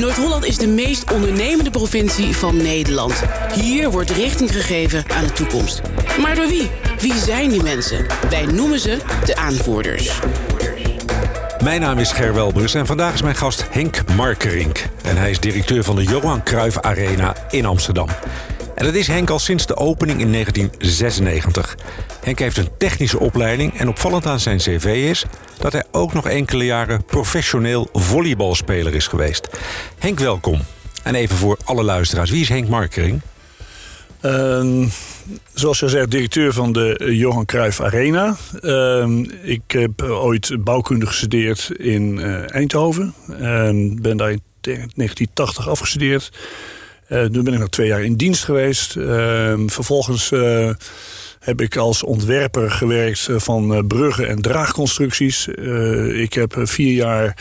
Noord-Holland is de meest ondernemende provincie van Nederland. Hier wordt richting gegeven aan de toekomst. Maar door wie? Wie zijn die mensen? Wij noemen ze de aanvoerders. Mijn naam is Ger Welbers en vandaag is mijn gast Henk Markerink. En hij is directeur van de Johan Cruijff Arena in Amsterdam. En dat is Henk al sinds de opening in 1996. Henk heeft een technische opleiding en opvallend aan zijn cv is... dat hij ook nog enkele jaren professioneel volleybalspeler is geweest. Henk, welkom. En even voor alle luisteraars, wie is Henk Markering? Uh, zoals je zegt, directeur van de Johan Cruijff Arena. Uh, ik heb ooit bouwkunde gestudeerd in uh, Eindhoven. ben daar in 1980 afgestudeerd. Uh, nu ben ik nog twee jaar in dienst geweest. Ehm, vervolgens uh, heb ik als ontwerper gewerkt van uh, bruggen en draagconstructies. ik heb vier jaar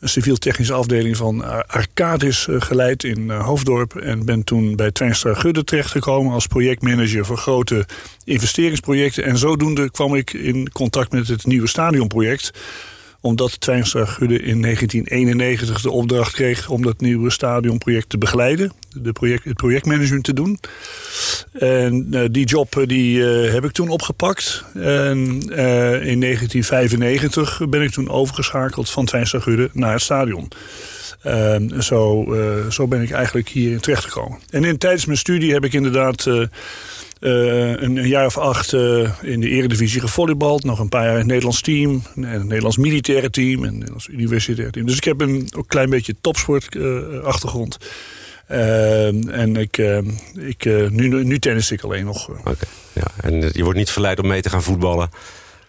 een civiel-technische afdeling van Arcadis geleid in Hoofddorp. En ben toen bij Twijnstra Gudde terechtgekomen als projectmanager voor grote investeringsprojecten. En zodoende kwam ik in contact met het nieuwe stadionproject omdat Twijnstra Gudde in 1991 de opdracht kreeg... om dat nieuwe stadionproject te begeleiden. De project, het projectmanagement te doen. En uh, die job eh, die, uh, heb ik toen opgepakt. En in 1995 ben ik toen overgeschakeld van Twijnstra Gudde naar het stadion. Uh, zo, zo ben ik eigenlijk hier terechtgekomen. En in, tijdens mijn studie heb ik inderdaad een, een, jaar of acht in de eredivisie gevolleybald. Nog een paar jaar in het Nederlands team. Het Nederlands militaire team en het Nederlands universitaire team. Dus ik heb een, een klein beetje topsport achtergrond. en ik, ik, nu, nu tennis ik alleen nog. Oké, ja. En je wordt niet verleid om mee te gaan voetballen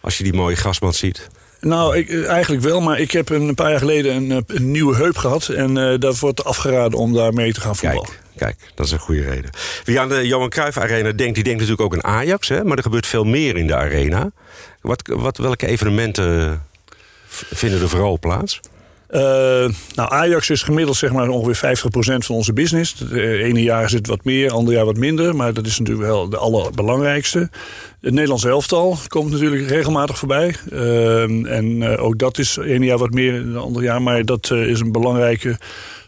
als je die mooie grasmat ziet? Nou, ik, eigenlijk wel, maar ik heb een paar jaar geleden een, een nieuwe heup gehad. En uh, dat wordt afgeraden om daar mee te gaan voetballen. Kijk, kijk, dat is een goede reden. Wie aan de Johan Cruijff Arena denkt, die denkt natuurlijk ook aan Ajax. Hè? Maar er gebeurt veel meer in de arena. Wat, wat, welke evenementen vinden er vooral plaats? Uh, nou, Ajax is gemiddeld zeg maar, ongeveer 50% van onze business. Het ene jaar is het wat meer, ander jaar wat minder. Maar dat is natuurlijk wel de allerbelangrijkste. Het Nederlands elftal komt natuurlijk regelmatig voorbij. Uh, en uh, ook dat is ene jaar wat meer dan het andere jaar. Maar dat is een belangrijke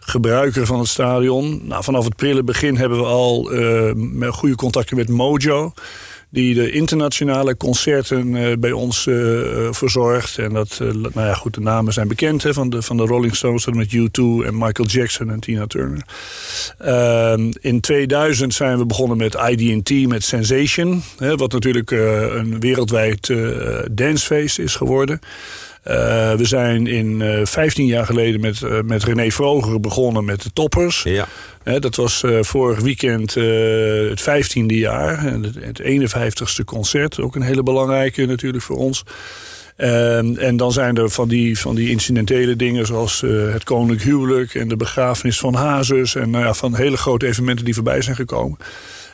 gebruiker van het stadion. Nou, vanaf het prille begin hebben we al goede contacten met Mojo die de internationale concerten uh, bij ons uh, verzorgt. En dat, nou ja, goed, de namen zijn bekend hè, van, de, van de Rolling Stones met U2 en Michael Jackson en Tina Turner. Ehm, in 2000 zijn we begonnen met ID&T, met Sensation. Hè, wat natuurlijk een wereldwijd dancefeest is geworden. Uh, we zijn in uh, 15 jaar geleden met, uh, met René Vroger begonnen met de toppers. Ja. dat was vorig weekend het 15e jaar. Het, het 51ste concert. Ook een hele belangrijke natuurlijk voor ons. en dan zijn er van die, van die incidentele dingen zoals het koninklijk huwelijk... en de begrafenis van Hazes... en nou ja, van hele grote evenementen die voorbij zijn gekomen.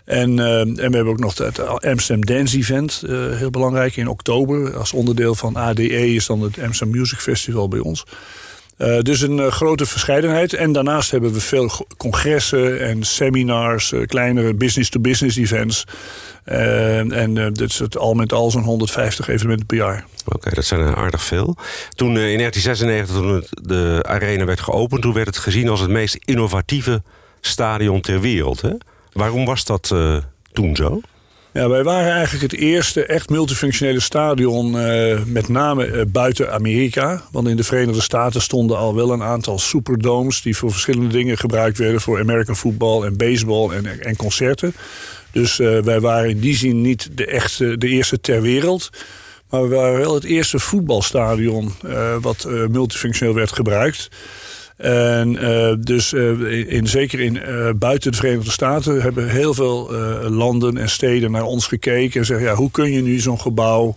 En, uh, en we hebben ook nog het Amsterdam Dance Event, uh, heel belangrijk, in oktober. Als onderdeel van ADE is dan het Amsterdam Music Festival bij ons. Uh, dus een grote verscheidenheid. En daarnaast hebben we veel congressen en seminars, kleinere business-to-business events. en dat is het al met al zo'n 150 evenementen per jaar. Oké, dat zijn er aardig veel. Toen in 1996, toen de arena werd geopend... toen werd het gezien als het meest innovatieve stadion ter wereld, hè? Waarom was dat uh, toen zo? Ja, wij waren eigenlijk het eerste echt multifunctionele stadion, uh, met name uh, buiten Amerika. Want in de Verenigde Staten stonden al wel een aantal superdomes... die voor verschillende dingen gebruikt werden... voor American football en baseball en, en concerten. Dus wij waren in die zin niet de, echte, de eerste ter wereld... maar we waren wel het eerste voetbalstadion... wat multifunctioneel werd gebruikt... En uh, dus uh, in, zeker in, uh, buiten de Verenigde Staten hebben heel veel landen en steden naar ons gekeken en zeggen: ja, hoe kun je nu zo'n gebouw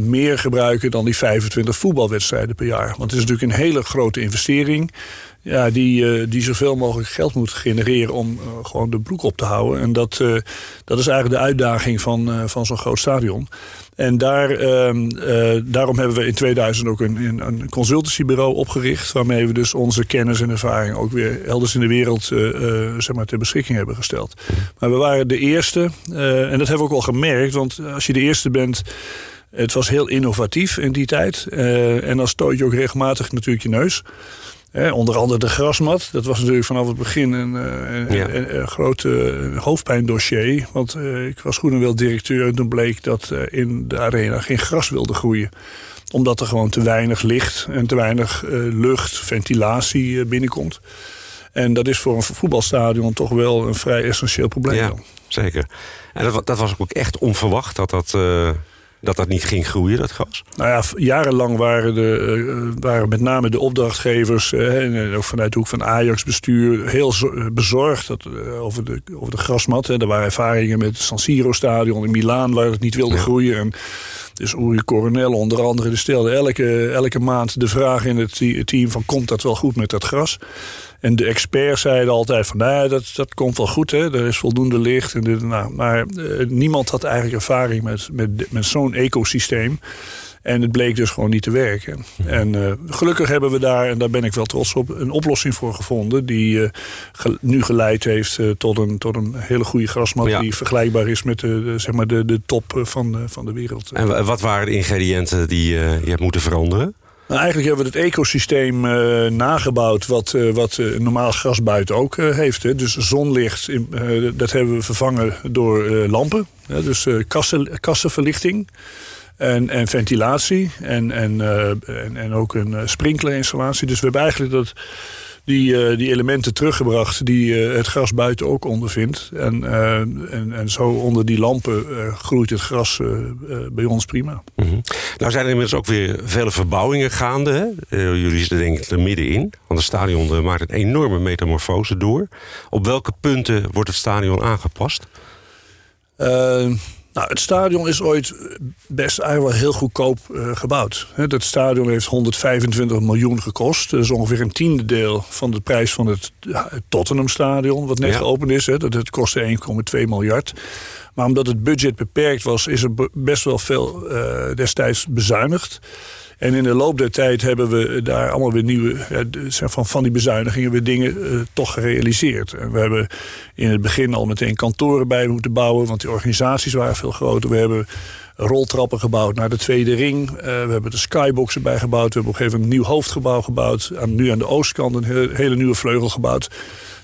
meer gebruiken dan die 25 voetbalwedstrijden per jaar? Want het is natuurlijk een hele grote investering. Ja, die, die zoveel mogelijk geld moet genereren om gewoon de broek op te houden. En dat, dat is eigenlijk de uitdaging van, van zo'n groot stadion. En daar, uh, uh, daarom hebben we in 2000 ook een, een consultancybureau opgericht... waarmee we dus onze kennis en ervaring ook weer elders in de wereld uh, zeg maar ter beschikking hebben gesteld. Maar we waren de eerste, en dat hebben we ook al gemerkt... want als je de eerste bent... Het was heel innovatief in die tijd. en dan stoot je ook regelmatig natuurlijk je neus. Onder andere de grasmat. Dat was natuurlijk vanaf het begin een, een, ja. een, een groot hoofdpijndossier. Want ik was goed en wel directeur en toen bleek dat in de arena geen gras wilde groeien omdat er gewoon te weinig licht en te weinig lucht, ventilatie binnenkomt. En dat is voor een voetbalstadion toch wel een vrij essentieel probleem. Ja, zeker. En dat, dat, was ook echt onverwacht dat dat, uh, dat dat niet ging groeien, dat gas? Nou ja, jarenlang waren, de, uh, waren met name de opdrachtgevers... Uh, en ook vanuit de hoek van Ajax-bestuur heel bezorgd dat, over, de, over de grasmat. Hè. Er waren ervaringen met het San Siro-stadion in Milaan... waar het niet wilde ja. groeien. En, dus Uri Coronel onder andere stelde elke, elke maand de vraag in het team van... komt dat wel goed met dat gras? En de experts zeiden altijd van, nou, dat, dat komt wel goed, hè? er is voldoende licht. En dit, nou, maar uh, niemand had eigenlijk ervaring met, met, met zo'n ecosysteem. En het bleek dus gewoon niet te werken. Mhm. En uh, gelukkig hebben we daar, en daar ben ik wel trots op, een oplossing voor gevonden. Die uh, ge nu geleid heeft uh, tot, een, tot een hele goede grasmat. Ja. Die vergelijkbaar is met de, de, zeg maar de, de top van, van de wereld. En wat waren de ingrediënten die je hebt moeten veranderen? Nou, eigenlijk hebben we het ecosysteem uh, nagebouwd wat, uh, wat uh, normaal gras buiten ook heeft. Hè. Dus zonlicht, dat hebben we vervangen door lampen. dus kassen, kassenverlichting en, en ventilatie en, en, en, en, ook een sprinklerinstallatie. Dus we hebben eigenlijk dat die, uh, die elementen teruggebracht die uh, het gras buiten ook ondervindt. En, uh, en, en zo onder die lampen groeit het gras bij ons prima. Mm -hmm. Nou zijn er inmiddels ook weer vele verbouwingen gaande. jullie zitten denk ik er middenin. Want het stadion maakt een enorme metamorfose door. Op welke punten wordt het stadion aangepast? Nou, het stadion is ooit best eigenlijk wel heel goedkoop uh, gebouwd. Het stadion heeft 125 miljoen gekost. Dat is ongeveer een tiende deel van de prijs van het, ja, het Tottenham-stadion... wat net ja. geopend is. Hè. Dat, dat kostte 1,2 miljard. Maar omdat het budget beperkt was... is er best wel veel uh, destijds bezuinigd. En in de loop der tijd hebben we daar allemaal weer nieuwe, van, die bezuinigingen weer dingen uh, toch gerealiseerd. We hebben in het begin al meteen kantoren bij moeten bouwen, want die organisaties waren veel groter. We hebben roltrappen gebouwd naar de tweede ring. Uh, we hebben de skyboxen bijgebouwd. We hebben op een gegeven moment een nieuw hoofdgebouw gebouwd. Nu aan de oostkant een hele nieuwe vleugel gebouwd.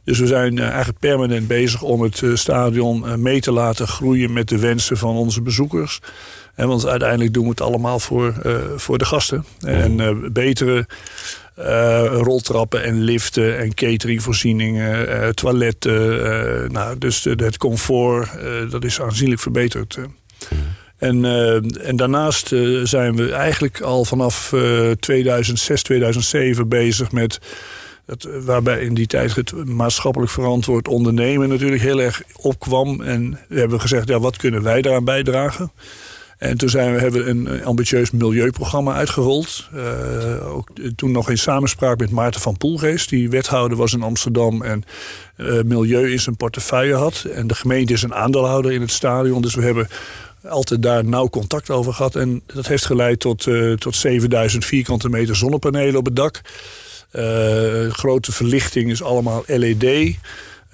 Dus we zijn uh, eigenlijk permanent bezig om het uh, stadion mee te laten groeien met de wensen van onze bezoekers. En want uiteindelijk doen we het allemaal voor, voor de gasten. En uh, betere uh, roltrappen en liften en cateringvoorzieningen, toiletten. nou, dus het comfort, dat is aanzienlijk verbeterd. En, en daarnaast zijn we eigenlijk al vanaf 2006, 2007 bezig met... Het, waarbij in die tijd het maatschappelijk verantwoord ondernemen natuurlijk heel erg opkwam. En we hebben gezegd, ja, wat kunnen wij daaraan bijdragen? En toen zijn we, hebben we een ambitieus milieuprogramma uitgerold. Uh, ook toen nog in samenspraak met Maarten van Poelgeest, die wethouder was in Amsterdam en milieu in zijn portefeuille had. En de gemeente is een aandeelhouder in het stadion. Dus we hebben altijd daar nauw contact over gehad. En dat heeft geleid tot, tot 7000 vierkante meter zonnepanelen op het dak. Grote verlichting is allemaal LED.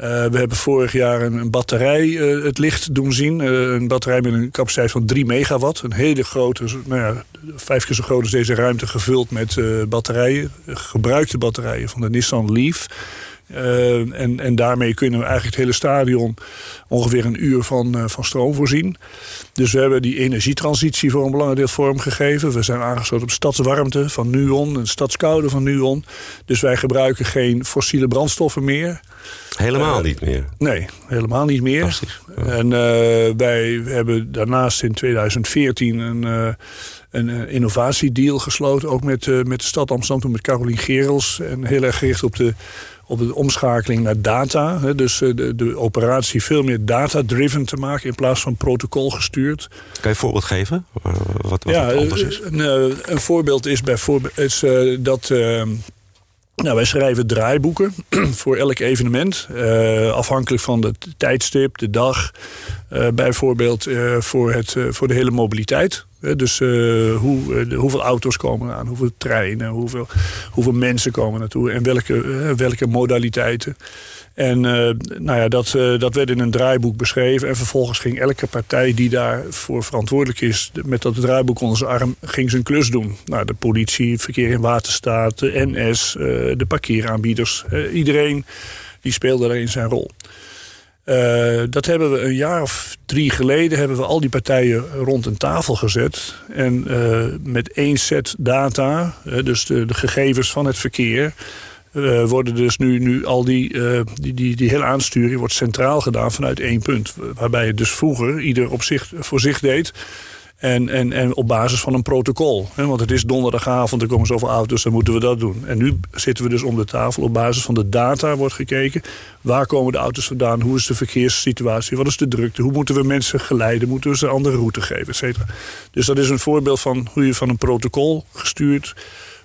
Uh, we hebben vorig jaar een, een batterij uh, het licht doen zien. Een batterij met een capaciteit van 3 megawatt. Een hele grote, nou ja, vijf keer zo groot als deze ruimte gevuld met batterijen. Gebruikte batterijen van de Nissan Leaf. En, en daarmee kunnen we eigenlijk het hele stadion ongeveer een uur van, van stroom voorzien. Dus we hebben die energietransitie voor een belangrijk deel vormgegeven. We zijn aangesloten op stadswarmte van Nuon en stadskoude van Nuon. Dus wij gebruiken geen fossiele brandstoffen meer. Helemaal uh, niet meer? Nee, helemaal niet meer. Ja. En wij hebben daarnaast in 2014 een, een innovatiedeal gesloten. Ook met, met de stad Amsterdam, toen met Carolien Gerels. En heel erg gericht op de, op de omschakeling naar data. Hè. Dus de, de operatie veel meer data-driven te maken in plaats van protocol gestuurd. Kan je een voorbeeld geven? Wat, wat ja, anders is? Een, een voorbeeld is bijvoorbeeld is, dat nou, wij schrijven draaiboeken voor elk evenement. Uh, afhankelijk van het tijdstip, de dag. Bijvoorbeeld voor, het, voor de hele mobiliteit. Dus hoe, hoeveel auto's komen aan, hoeveel treinen, hoeveel, hoeveel mensen komen naartoe en welke, welke modaliteiten. En nou ja, dat, dat werd in een draaiboek beschreven. En vervolgens ging elke partij die daarvoor verantwoordelijk is... met dat draaiboek onder zijn arm, ging zijn klus doen. Nou, de politie, verkeer in waterstaat, de NS, de parkeeraanbieders. iedereen die speelde daarin zijn rol. Dat hebben we een jaar of drie geleden... hebben we al die partijen rond een tafel gezet. En met één set data, dus de, de gegevens van het verkeer worden dus nu, nu al die, die, die, die hele aansturing wordt centraal gedaan vanuit één punt. Waarbij het dus vroeger ieder op zich, voor zich deed. En, en, en op basis van een protocol. Want het is donderdagavond, er komen zoveel auto's, dan moeten we dat doen. En nu zitten we dus om de tafel. Op basis van de data wordt gekeken. Waar komen de auto's vandaan? Hoe is de verkeerssituatie? Wat is de drukte? Hoe moeten we mensen geleiden? Moeten we ze een andere route geven? Et cetera. Dus dat is een voorbeeld van hoe je van een protocol gestuurd...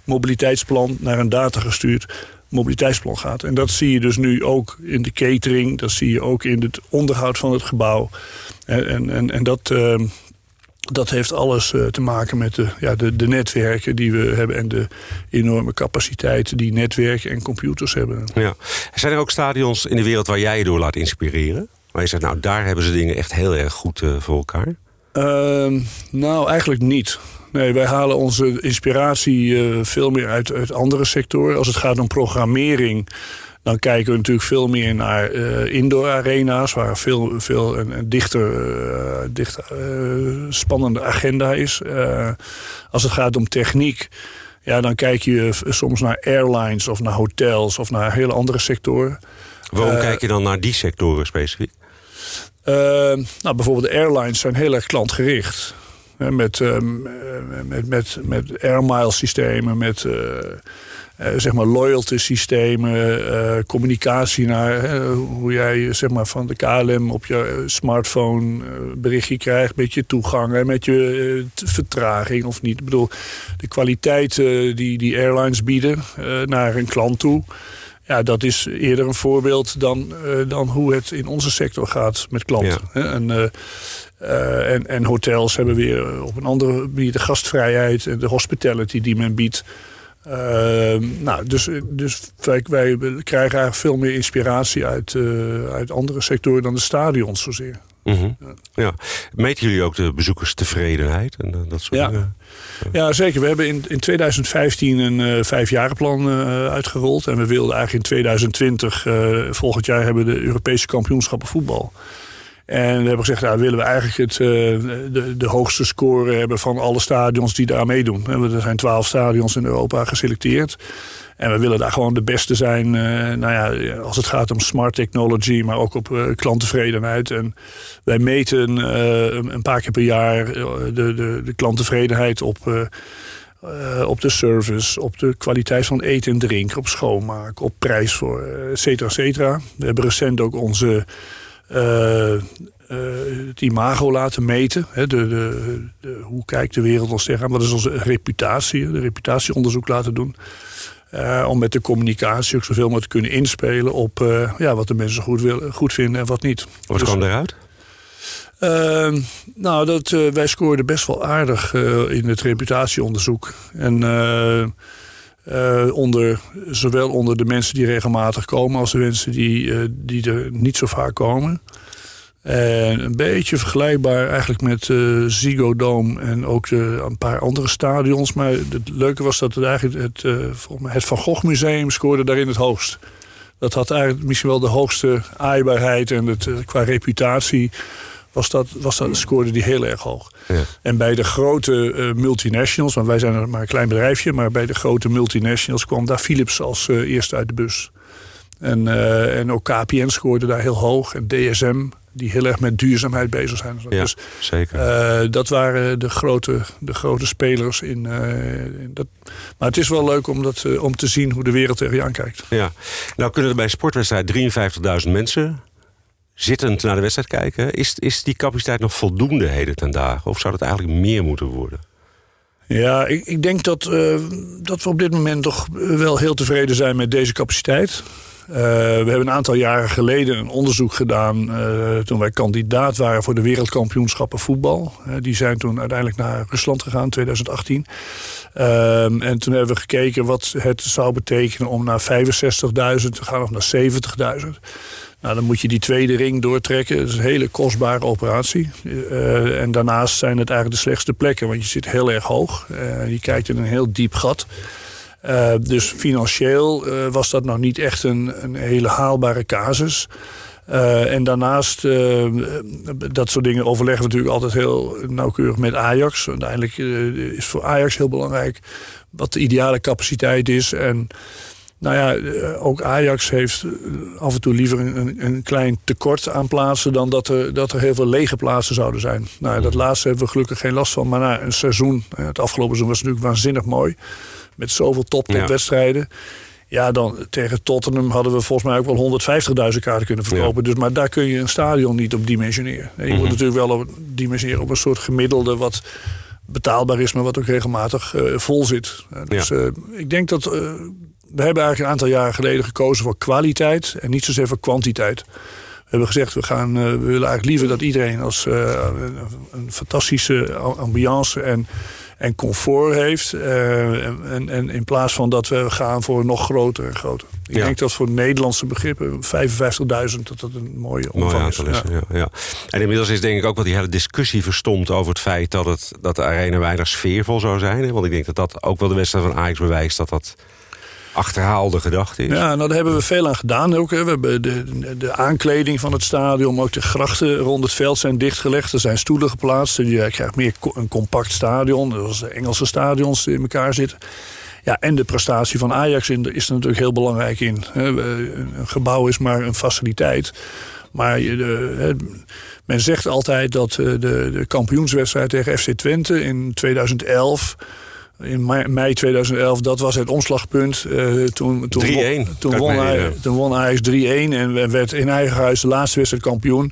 mobiliteitsplan naar een data gestuurd mobiliteitsplan gaat. En dat zie je dus nu ook in de catering. Dat zie je ook in het onderhoud van het gebouw. En, en, en dat, uh, dat heeft alles uh, te maken met de, ja, de, de netwerken die we hebben... en de enorme capaciteiten die netwerken en computers hebben. Ja. Zijn er ook stadions in de wereld waar jij je door laat inspireren? Waar je zegt, nou, daar hebben ze dingen echt heel erg goed uh, voor elkaar? Uh, nou, eigenlijk niet. Nee, wij halen onze inspiratie uh, veel meer uit, uit andere sectoren. Als het gaat om programmering, dan kijken we natuurlijk veel meer naar uh, indoor arena's... waar veel, veel een, een dichter, uh, dichter spannende agenda is. als het gaat om techniek, ja, dan kijk je soms naar airlines... of naar hotels of naar hele andere sectoren. Waarom kijk je dan naar die sectoren specifiek? nou, bijvoorbeeld de airlines zijn heel erg klantgericht met, ehm, met, met, met airmile systemen, met zeg maar loyalty systemen, uh, communicatie naar hoe jij zeg maar, van de KLM op je smartphone berichtje krijgt met je toegang en met je vertraging of niet. Ik bedoel, de kwaliteit die die airlines bieden naar een klant toe. Ja, dat is eerder een voorbeeld dan, dan hoe het in onze sector gaat met klanten. Ja. En, uh, en, en, hotels hebben weer op een andere manier de gastvrijheid en de hospitality die men biedt. Uh, nou, dus, dus wij, wij, krijgen eigenlijk veel meer inspiratie uit, uh, uit andere sectoren dan de stadions zozeer. Mm -hmm. ja. ja. Meten jullie ook de bezoekerstevredenheid en dat soort ja. dingen? Ja, zeker. We hebben in, in 2015 een uh, vijfjarenplan uh, uitgerold. En we wilden eigenlijk in 2020, volgend jaar, hebben we de Europese kampioenschappen voetbal. En we hebben gezegd, nou willen we eigenlijk het, uh, de, de hoogste score hebben van alle stadions die daar meedoen. Er zijn twaalf stadions in Europa geselecteerd. En we willen daar gewoon de beste zijn. Uh, nou ja, als het gaat om smart technology, maar ook op uh, klanttevredenheid. En wij meten een paar keer per jaar de, de, de klanttevredenheid op. Op de service, op de kwaliteit van eten en drinken, op schoonmaak, op prijs voor, et cetera, et cetera. We hebben recent ook onze het imago laten meten. Hè, de, de, de, hoe kijkt de wereld ons tegenaan? Wat is onze reputatie? De reputatieonderzoek laten doen. Uh, om met de communicatie ook zoveel mogelijk te kunnen inspelen op uh, ja, wat de mensen goed, wil, goed vinden en wat niet. Wat dus, kwam eruit? Uh, nou, dat, wij scoorden best wel aardig in het reputatieonderzoek. En onder, zowel onder de mensen die regelmatig komen als de mensen die, die er niet zo vaak komen. En een beetje vergelijkbaar eigenlijk met uh, Ziggo Dome en ook een paar andere stadions. Maar het leuke was dat het eigenlijk het, het Van Gogh Museum scoorde daarin het hoogst. Dat had eigenlijk misschien wel de hoogste aaibaarheid en het, qua reputatie was dat, was dat, scoorde die heel erg hoog. Ja. En bij de grote multinationals, want wij zijn maar een klein bedrijfje... maar bij de grote multinationals kwam daar Philips als eerste uit de bus. En, en ook KPN scoorde daar heel hoog en DSM die heel erg met duurzaamheid bezig zijn. Ja, dus, zeker. Uh, dat waren de grote, de grote spelers. In, uh, in, dat. Maar het is wel leuk om, dat, uh, om te zien hoe de wereld tegen je aankijkt. Ja. Nou kunnen er bij sportwedstrijd 53.000 mensen zittend naar de wedstrijd kijken. Is, is die capaciteit nog voldoende heden ten dagen? Of zou dat eigenlijk meer moeten worden? Ja, ik, ik denk dat, dat we op dit moment toch wel heel tevreden zijn met deze capaciteit. we hebben een aantal jaren geleden een onderzoek gedaan... toen wij kandidaat waren voor de wereldkampioenschappen voetbal. die zijn toen uiteindelijk naar Rusland gegaan in 2018. Ehm, en toen hebben we gekeken wat het zou betekenen om naar 65.000 te gaan of naar 70.000. Nou, dan moet je die tweede ring doortrekken. Dat is een hele kostbare operatie. Uh, en daarnaast zijn het eigenlijk de slechtste plekken, want je zit heel erg hoog. Uh, je kijkt in een heel diep gat. Uh, dus financieel was dat nog niet echt een, een hele haalbare casus. en daarnaast, dat soort dingen overleggen we natuurlijk altijd heel nauwkeurig met Ajax. Uiteindelijk is voor Ajax heel belangrijk wat de ideale capaciteit is. En nou ja, eh, ook Ajax heeft eh, af en toe liever een, een klein tekort aan plaatsen... dan dat er, dat er heel veel lege plaatsen zouden zijn. Nou, dat laatste hebben we gelukkig geen last van. Maar na een seizoen, het afgelopen seizoen was natuurlijk waanzinnig mooi... met zoveel top-topwedstrijden... Ja. ja, dan tegen Tottenham hadden we volgens mij ook wel 150.000 kaarten kunnen verkopen. Dus, maar daar kun je een stadion niet op dimensioneren. Je moet mhm. natuurlijk wel op, dimensioneren op een soort gemiddelde... wat betaalbaar is, maar wat ook regelmatig uh, vol zit. dus uh, ik denk dat we hebben eigenlijk een aantal jaren geleden gekozen voor kwaliteit en niet zozeer voor kwantiteit. We hebben gezegd, we, gaan, uh, we willen eigenlijk liever dat iedereen als uh, een fantastische ambiance en, en comfort heeft. Uh, en, en, in plaats van dat we gaan voor nog groter en groter. Ik denk dat voor Nederlandse begrippen 55.000 dat dat een mooie omvang is. is ja. Ja, En inmiddels is denk ik ook wat die hele discussie verstomd over het feit dat, het, dat de arena weinig sfeervol zou zijn. Want ik denk dat dat ook wel de wedstrijd van Ajax bewijst dat dat achterhaalde gedachte is. Ja, nou daar hebben we veel aan gedaan ook. Hè. We hebben de, de aankleding van het stadion, ook de grachten rond het veld zijn dichtgelegd. Er zijn stoelen geplaatst. Je krijgt meer een compact stadion, zoals de Engelse stadions in elkaar zitten. Ja, en de prestatie van Ajax is er natuurlijk heel belangrijk in. Een gebouw is maar een faciliteit. Maar men zegt altijd dat de, de kampioenswedstrijd tegen FC Twente in 2011 in mei 2011, dat was het omslagpunt. Uh, toen, toen, won, toen, won hij, toen won Ajax 3-1 en werd in eigen huis de laatste wedstrijd kampioen.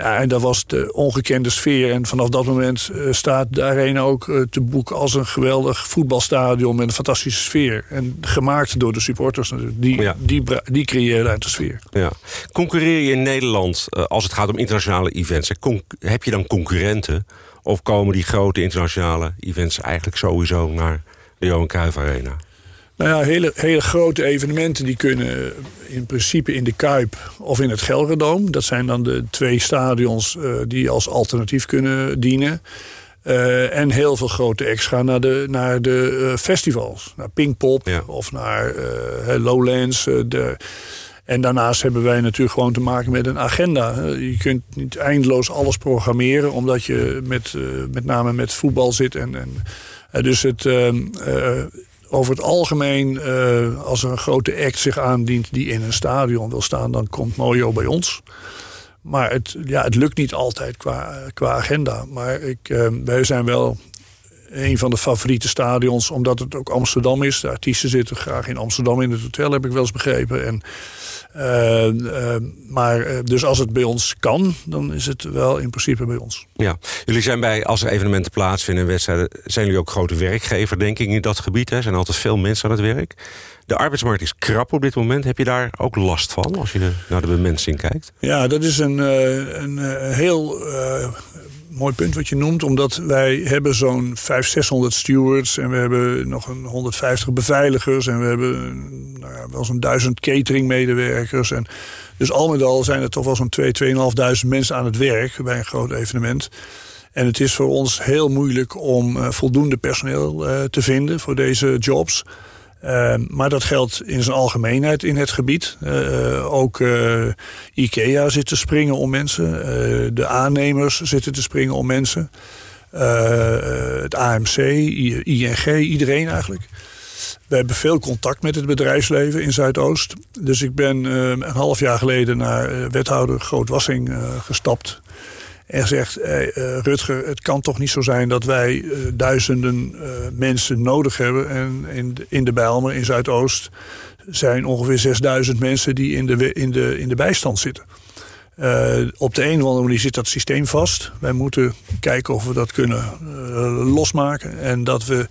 Ja, en dat was de ongekende sfeer. En vanaf dat moment uh, staat de arena ook uh, te boek als een geweldig voetbalstadion met een fantastische sfeer. En gemaakt door de supporters natuurlijk. Die, ja. die, die creëren uit de sfeer. Ja. Concurreer je in Nederland als het gaat om internationale events? Heb je dan concurrenten? Of komen die grote internationale events eigenlijk sowieso naar de Johan Cruijff Arena? Nou ja, hele, hele grote evenementen die kunnen in principe in de Kuip of in het Gelredome. Dat zijn dan de twee stadions uh, die als alternatief kunnen dienen. Uh, en heel veel grote extra naar de, naar de uh, festivals. Naar Pinkpop ja. of naar Lowlands. de, en daarnaast hebben wij natuurlijk gewoon te maken met een agenda. Je kunt niet eindeloos alles programmeren, omdat je met, met name met voetbal zit. En, en, dus het, uh, over het algemeen, als er een grote act zich aandient die in een stadion wil staan, dan komt Mojo bij ons. Maar het, ja, het lukt niet altijd qua, qua agenda. Maar ik, wij zijn wel een van de favoriete stadions, omdat het ook Amsterdam is. De artiesten zitten graag in Amsterdam in het hotel, heb ik wel eens begrepen. En uh, uh, maar uh, dus als het bij ons kan, dan is het wel in principe bij ons. Ja, jullie zijn bij, als er evenementen plaatsvinden en wedstrijden, zijn jullie ook grote werkgever, denk ik, in dat gebied. Er zijn altijd veel mensen aan het werk. De arbeidsmarkt is krap op dit moment. Heb je daar ook last van als je naar de bemensing kijkt? Ja, dat is een, een heel mooi punt wat je noemt. Omdat wij hebben zo'n 500, 600 stewards. En we hebben nog een 150 beveiligers. En we hebben nou ja, wel zo'n 1000 cateringmedewerkers. En dus al met al zijn er toch wel zo'n 2, 2.500 mensen aan het werk bij een groot evenement. En het is voor ons heel moeilijk om uh, voldoende personeel uh, te vinden voor deze jobs. Uh, maar dat geldt in zijn algemeenheid in het gebied. Uh, ook uh, IKEA zit te springen om mensen. de aannemers zitten te springen om mensen. het AMC, ING, iedereen eigenlijk. We hebben veel contact met het bedrijfsleven in Zuidoost. Dus ik ben een half jaar geleden naar wethouder Grootwassing gestapt en zegt, eh, Rutger, het kan toch niet zo zijn dat wij eh, duizenden uh, mensen nodig hebben. En in in de Bijlmer, in Zuidoost, zijn ongeveer 6000 mensen die in de, in de, in de bijstand zitten. Op de een of andere manier zit dat systeem vast. Wij moeten kijken of we dat kunnen losmaken. En dat we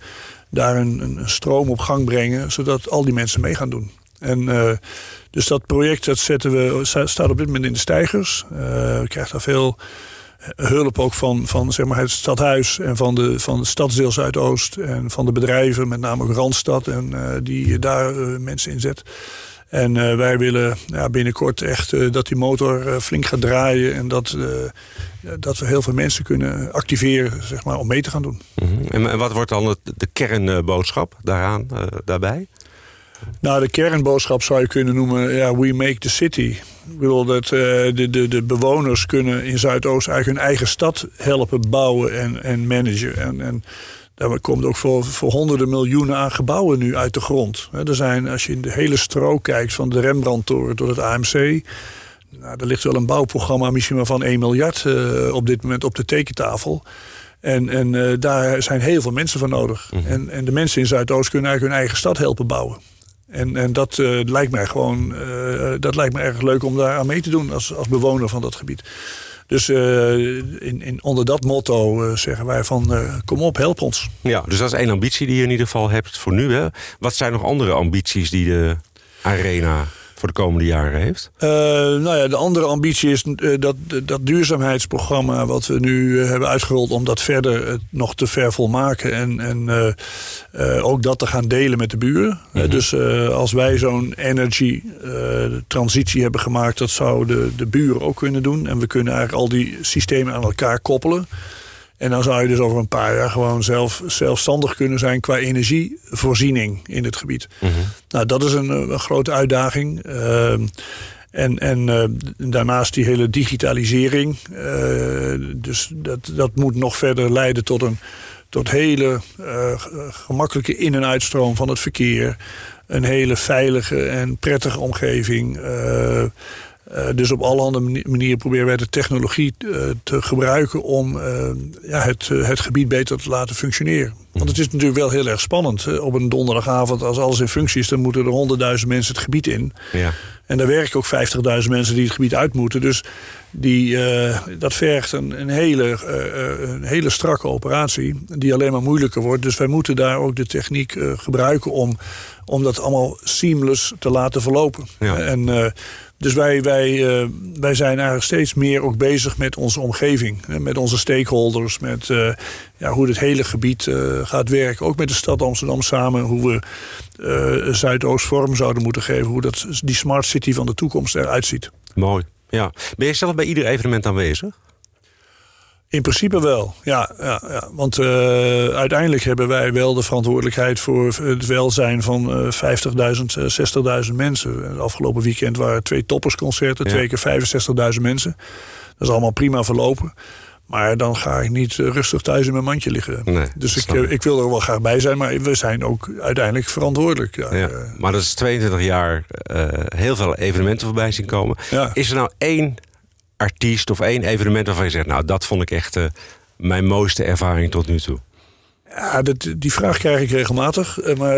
daar een, een, stroom op gang brengen, zodat al die mensen mee gaan doen. En, dus dat project dat zetten we, staat op dit moment in de stijgers. we krijgen daar veel hulp ook van, van zeg maar het stadhuis en van de, van het stadsdeel Zuidoost. En van de bedrijven, met name ook Randstad, en, die daar mensen inzet. En uh, wij willen ja, binnenkort echt uh, dat die motor uh, flink gaat draaien. En dat, dat we heel veel mensen kunnen activeren zeg maar, om mee te gaan doen. Mm -hmm. en, wat wordt dan het, de kernboodschap daaraan, daarbij? Nou, de kernboodschap zou je kunnen noemen, ja, we make the city. Ik bedoel, dat de, de, de bewoners kunnen in Zuidoost eigenlijk hun eigen stad helpen bouwen en, en managen. En, en daar komt ook voor, voor honderden miljoenen aan gebouwen nu uit de grond. Er zijn, als je in de hele strook kijkt, van de Rembrandtoren tot het AMC... Nou, er ligt wel een bouwprogramma misschien wel van 1 miljard uh, op dit moment op de tekentafel. En, en uh, daar zijn heel veel mensen voor nodig. Mm -hmm. en, en de mensen in Zuidoost kunnen eigenlijk hun eigen stad helpen bouwen. En, en dat uh, lijkt mij gewoon dat lijkt me erg leuk om daar aan mee te doen als, als bewoner van dat gebied. Dus uh, in, in, onder dat motto zeggen wij van kom op, help ons. Ja, dus dat is één ambitie die je in ieder geval hebt voor nu. Hè? Wat zijn nog andere ambities die de Arena voor de komende jaren heeft? Uh, nou ja, de andere ambitie is uh, dat, dat duurzaamheidsprogramma wat we nu uh, hebben uitgerold, om dat verder nog te vervolmaken en, en ook dat te gaan delen met de buren. Mm -hmm. dus als wij zo'n energy transitie hebben gemaakt, dat zouden de buren ook kunnen doen. En we kunnen eigenlijk al die systemen aan elkaar koppelen. En dan zou je dus over een paar jaar gewoon zelf, zelfstandig kunnen zijn qua energievoorziening in het gebied. Mm -hmm. Nou, dat is een, een grote uitdaging. Uh, en, en uh, daarnaast die hele digitalisering. Uh, dus dat, dat moet nog verder leiden tot een tot hele gemakkelijke in- en uitstroom van het verkeer. Een hele veilige en prettige omgeving. Uh, dus op allerhande manieren proberen wij de technologie uh, te gebruiken om uh, ja, het, het gebied beter te laten functioneren. Want het is natuurlijk wel heel erg spannend. Op een donderdagavond, als alles in functie is, dan moeten er honderdduizend mensen het gebied in. Ja. En daar werken ook 50.000 mensen die het gebied uit moeten. Dus die, dat vergt een, een, hele, een hele strakke operatie, die alleen maar moeilijker wordt. Dus wij moeten daar ook de techniek gebruiken om, om dat allemaal seamless te laten verlopen. Ja. En dus wij, wij, uh, wij zijn eigenlijk steeds meer ook bezig met onze omgeving. Met onze stakeholders, met uh, ja, hoe het hele gebied uh, gaat werken. Ook met de stad Amsterdam samen, hoe we Zuidoost vorm zouden moeten geven. Hoe dat, die smart city van de toekomst eruit ziet. Mooi, ja. Ben je zelf bij ieder evenement aanwezig? In principe wel, ja. ja, ja. Want uh, uiteindelijk hebben wij wel de verantwoordelijkheid voor het welzijn van uh, 50.000, uh, 60.000 mensen. Het afgelopen weekend waren twee toppersconcerten, ja. twee keer 65.000 mensen. Dat is allemaal prima verlopen. Maar dan ga ik niet rustig thuis in mijn mandje liggen. Nee, dus ik, ik wil er wel graag bij zijn, maar we zijn ook uiteindelijk verantwoordelijk. Ja, ja. Maar dat is 22 jaar uh, heel veel evenementen voorbij zien komen. Ja. Is er nou één artiest of één evenement waarvan je zegt... nou, dat vond ik echt uh, mijn mooiste ervaring tot nu toe? Ja, dat, die vraag krijg ik regelmatig. Uh, maar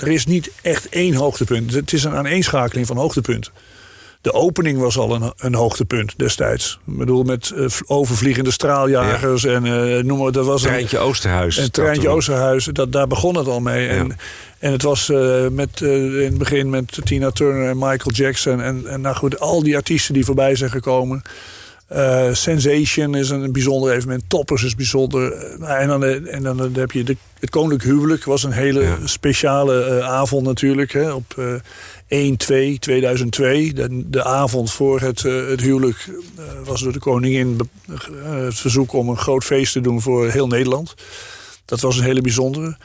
er is niet echt één hoogtepunt. Het is een aaneenschakeling van hoogtepunten. De opening was al een, een hoogtepunt destijds. Ik bedoel, met uh, overvliegende straaljagers ja. en uh, noem maar. Dat was treintje een, Oosterhuis. Een treintje Oosterhuis. Dat, daar begon het al mee. Ja. En, en het was uh, met, in het begin met Tina Turner en Michael Jackson. En, en nou goed, al die artiesten die voorbij zijn gekomen. Uh, Sensation is een bijzonder evenement. Toppers is bijzonder. en dan, en dan heb je de, het Koninklijk Huwelijk. was een hele ja. speciale uh, avond natuurlijk. Hè, op uh, 1, 2, 2002. De, de avond voor het, het huwelijk was door de koningin het verzoek om een groot feest te doen voor heel Nederland. Dat was een hele bijzondere.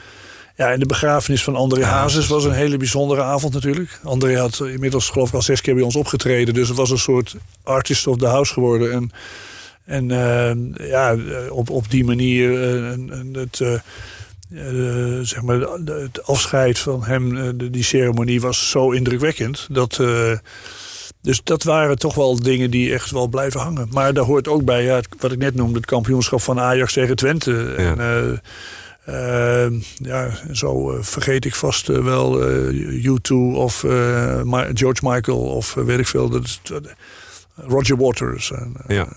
Ja, en de begrafenis van André Hazes was een hele bijzondere avond natuurlijk. André had inmiddels geloof ik al zes keer bij ons opgetreden. Dus het was een soort artist of the house geworden. En, en uh, ja, op, op die manier uh, het, uh, zeg maar, het afscheid van hem, die ceremonie was zo indrukwekkend. Dat, dus dat waren toch wel dingen die echt wel blijven hangen. Maar daar hoort ook bij, ja, wat ik net noemde, het kampioenschap van Ajax tegen Twente. Ja. En, uh, ja, zo uh, vergeet ik vast uh, wel U2 of George Michael of weet ik veel. Dat, Roger Waters. En, ja.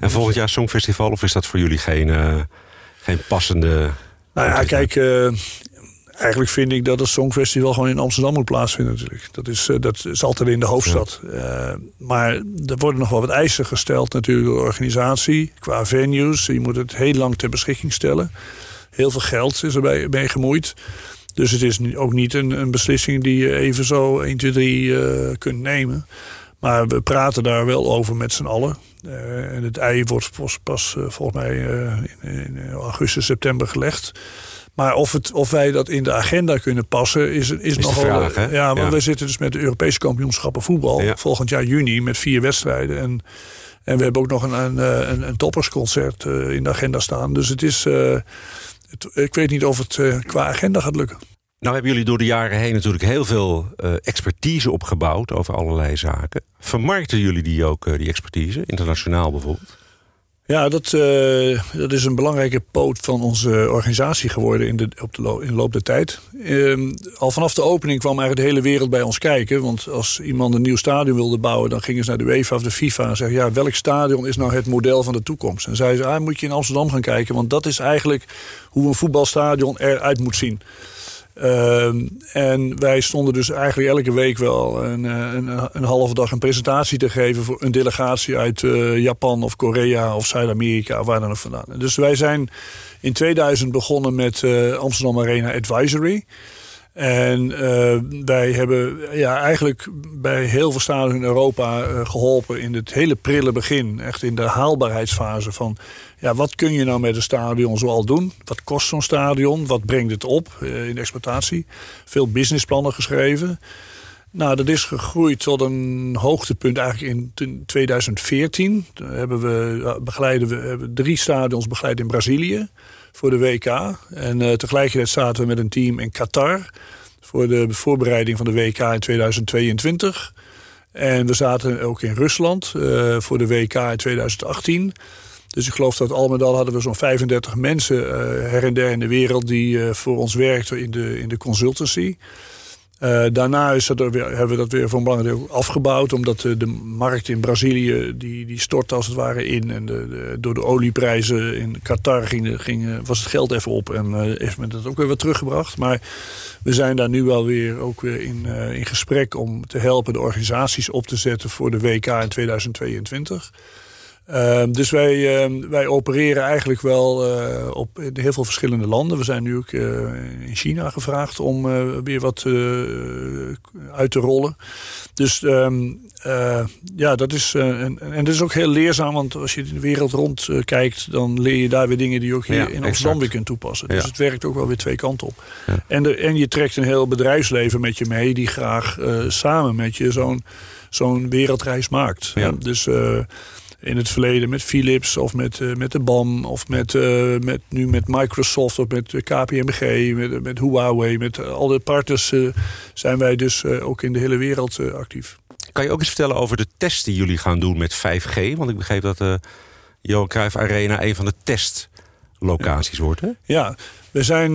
en volgend jaar Songfestival of is dat voor jullie geen, geen passende... Nou ja, kijk, Eigenlijk vind ik dat het Songfestival gewoon in Amsterdam moet plaatsvinden natuurlijk. Dat is, dat is altijd in de hoofdstad. maar er worden nog wel wat eisen gesteld natuurlijk door de organisatie. Qua venues. Je moet het heel lang ter beschikking stellen. Heel veel geld is erbij mee gemoeid. Dus het is ook niet een, een beslissing die je even zo 1, 2, 3 kunt nemen. Maar we praten daar wel over met z'n allen. Uh, en het ei wordt pas, pas uh, volgens mij uh, in, in, augustus, september gelegd. Maar of, het, of wij dat in de agenda kunnen passen, is, is, is nog wel. Ja, want we zitten dus met de Europese kampioenschappen voetbal ja. volgend jaar juni met vier wedstrijden. En, en we hebben ook nog een, een, een, een toppersconcert in de agenda staan. Dus het is. Ik weet niet of het qua agenda gaat lukken. Nou hebben jullie door de jaren heen natuurlijk heel veel uh, expertise opgebouwd over allerlei zaken. Vermarkten jullie die ook, uh, die expertise, internationaal bijvoorbeeld? Ja, dat, uh, dat is een belangrijke poot van onze organisatie geworden in de, op de, in loop der tijd. Uh, al vanaf de opening kwam eigenlijk de hele wereld bij ons kijken. Want als iemand een nieuw stadion wilde bouwen, dan gingen ze naar de UEFA of de FIFA en zeggen: ja, welk stadion is nou het model van de toekomst? En zeiden ze: ah, moet je in Amsterdam gaan kijken, want dat is eigenlijk hoe een voetbalstadion eruit moet zien. Uh, en wij stonden dus eigenlijk elke week wel een, eh, een, een, halve dag een presentatie te geven voor een delegatie uit uh, Japan of Korea of Zuid-Amerika, waar dan ook vandaan. Dus wij zijn in 2000 begonnen met Amsterdam Arena Advisory. En wij hebben ja, eigenlijk bij heel veel stadions in Europa geholpen in het hele prille begin. Echt in de haalbaarheidsfase van ja, wat kun je nou met een stadion zoal doen? Wat kost zo'n stadion? Wat brengt het op uh, in exploitatie? Veel businessplannen geschreven. Nou, dat is gegroeid tot een hoogtepunt eigenlijk in 2014. Daar hebben we, begeleiden we hebben drie stadions begeleid in Brazilië voor de WK. En uh, tegelijkertijd zaten we met een team in Qatar voor de voorbereiding van de WK in 2022. En we zaten ook in Rusland uh, voor de WK in 2018. Dus ik geloof dat al met al hadden we zo'n 35 mensen uh, her en der in de wereld die voor ons werkten in de, in de consultancy. Uh, daarna is weer, hebben we dat weer voor een belangrijk deel afgebouwd. Omdat de, de, markt in Brazilië die, die stortte als het ware in. En de, de, door de olieprijzen in Qatar ging, was het geld even op. En heeft men dat ook weer wat teruggebracht. Maar we zijn daar nu wel weer, ook weer in, in gesprek om te helpen de organisaties op te zetten voor de WK in 2022. Uh, dus wij, uh, wij opereren eigenlijk wel uh, op in heel veel verschillende landen. We zijn nu ook uh, in China gevraagd om weer wat uit te rollen. Dus um, ja, dat is. en, en dat is ook heel leerzaam, want als je de wereld rond kijkt, dan leer je daar weer dingen die je ook hier ja, in Amsterdam weer kunt toepassen. Dus ja. het werkt ook wel weer twee kanten op. Ja. En, de, en je trekt een heel bedrijfsleven met je mee, die graag samen met je zo'n zo'n wereldreis maakt. Dus in het verleden met Philips of met, uh, met de BAM of met, uh, met, nu met Microsoft of met KPMG, met, met Huawei. Met al de partners zijn wij dus ook in de hele wereld actief. Kan je ook eens vertellen over de test die jullie gaan doen met 5G? Want ik begreep dat de Johan Cruijff Arena een van de testlocaties wordt. Hè? Ja, we zijn,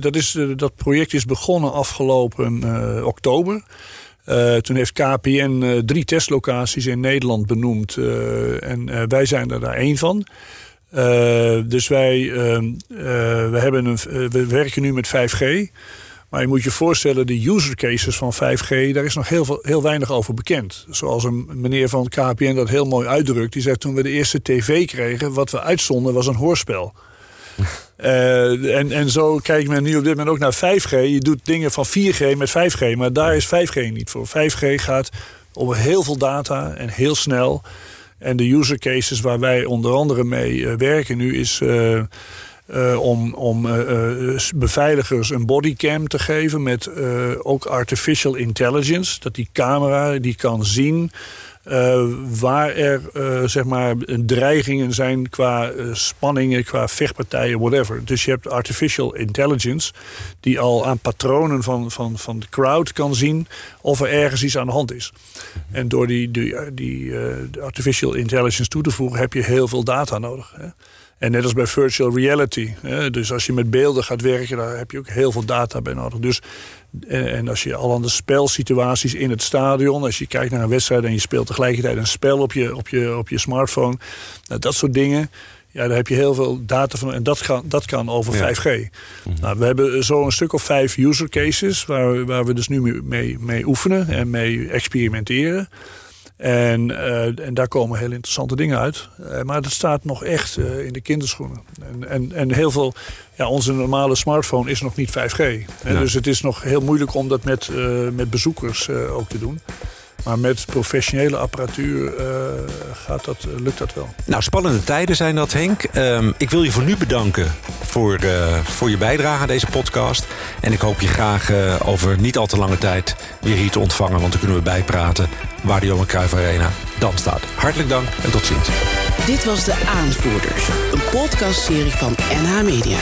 dat, is, dat project is begonnen afgelopen oktober. Uh, toen heeft KPN uh, drie testlocaties in Nederland benoemd. Uh, en wij zijn er daar één van. dus wij ehm, we hebben een, we werken nu met 5G. Maar je moet je voorstellen, de user cases van 5G, daar is nog heel, veel, heel weinig over bekend. Zoals een meneer van KPN dat heel mooi uitdrukt. Die zegt toen we de eerste tv kregen, wat we uitzonden was een hoorspel. Uh, en, en zo kijkt men nu op dit moment ook naar 5G. Je doet dingen van 4G met 5G, maar daar is 5G niet voor. 5G gaat over heel veel data en heel snel. En de user cases waar wij onder andere mee uh, werken nu is... Uh, om, om beveiligers een bodycam te geven met ook artificial intelligence. Dat die camera die kan zien uh, waar er uh, zeg maar dreigingen zijn qua uh, spanningen, qua vechtpartijen, whatever. Dus je hebt artificial intelligence die al aan patronen van, van, van de crowd kan zien of er ergens iets aan de hand is. En door die, die, die artificial intelligence toe te voegen heb je heel veel data nodig. Hè? En net als bij virtual reality. Hè? Dus als je met beelden gaat werken, daar heb je ook heel veel data bij nodig. Dus en als je al aan de spelsituaties in het stadion, als je kijkt naar een wedstrijd en je speelt tegelijkertijd een spel op je, op je, op je smartphone, nou, dat soort dingen. Ja, daar heb je heel veel data van. En dat kan, dat kan over 5G. Mhm. Nou, we hebben zo een stuk of vijf user cases waar, waar we dus nu mee, mee oefenen en mee experimenteren. En, uh, en daar komen heel interessante dingen uit. Uh, maar dat staat nog echt uh, in de kinderschoenen. En, en, en heel veel, ja, onze normale smartphone is nog niet 5G. Ja. Dus het is nog heel moeilijk om dat met, met bezoekers ook te doen. Maar met professionele apparatuur uh, gaat dat, uh, lukt dat wel. Nou, spannende tijden zijn dat, Henk. Um, ik wil je voor nu bedanken voor, uh, voor je bijdrage aan deze podcast. En ik hoop je graag over niet al te lange tijd weer hier te ontvangen. Want dan kunnen we bijpraten waar de Johan Cruijff Arena dan staat. Hartelijk dank en tot ziens. Dit was De Aanvoerders, een podcastserie van NH Media.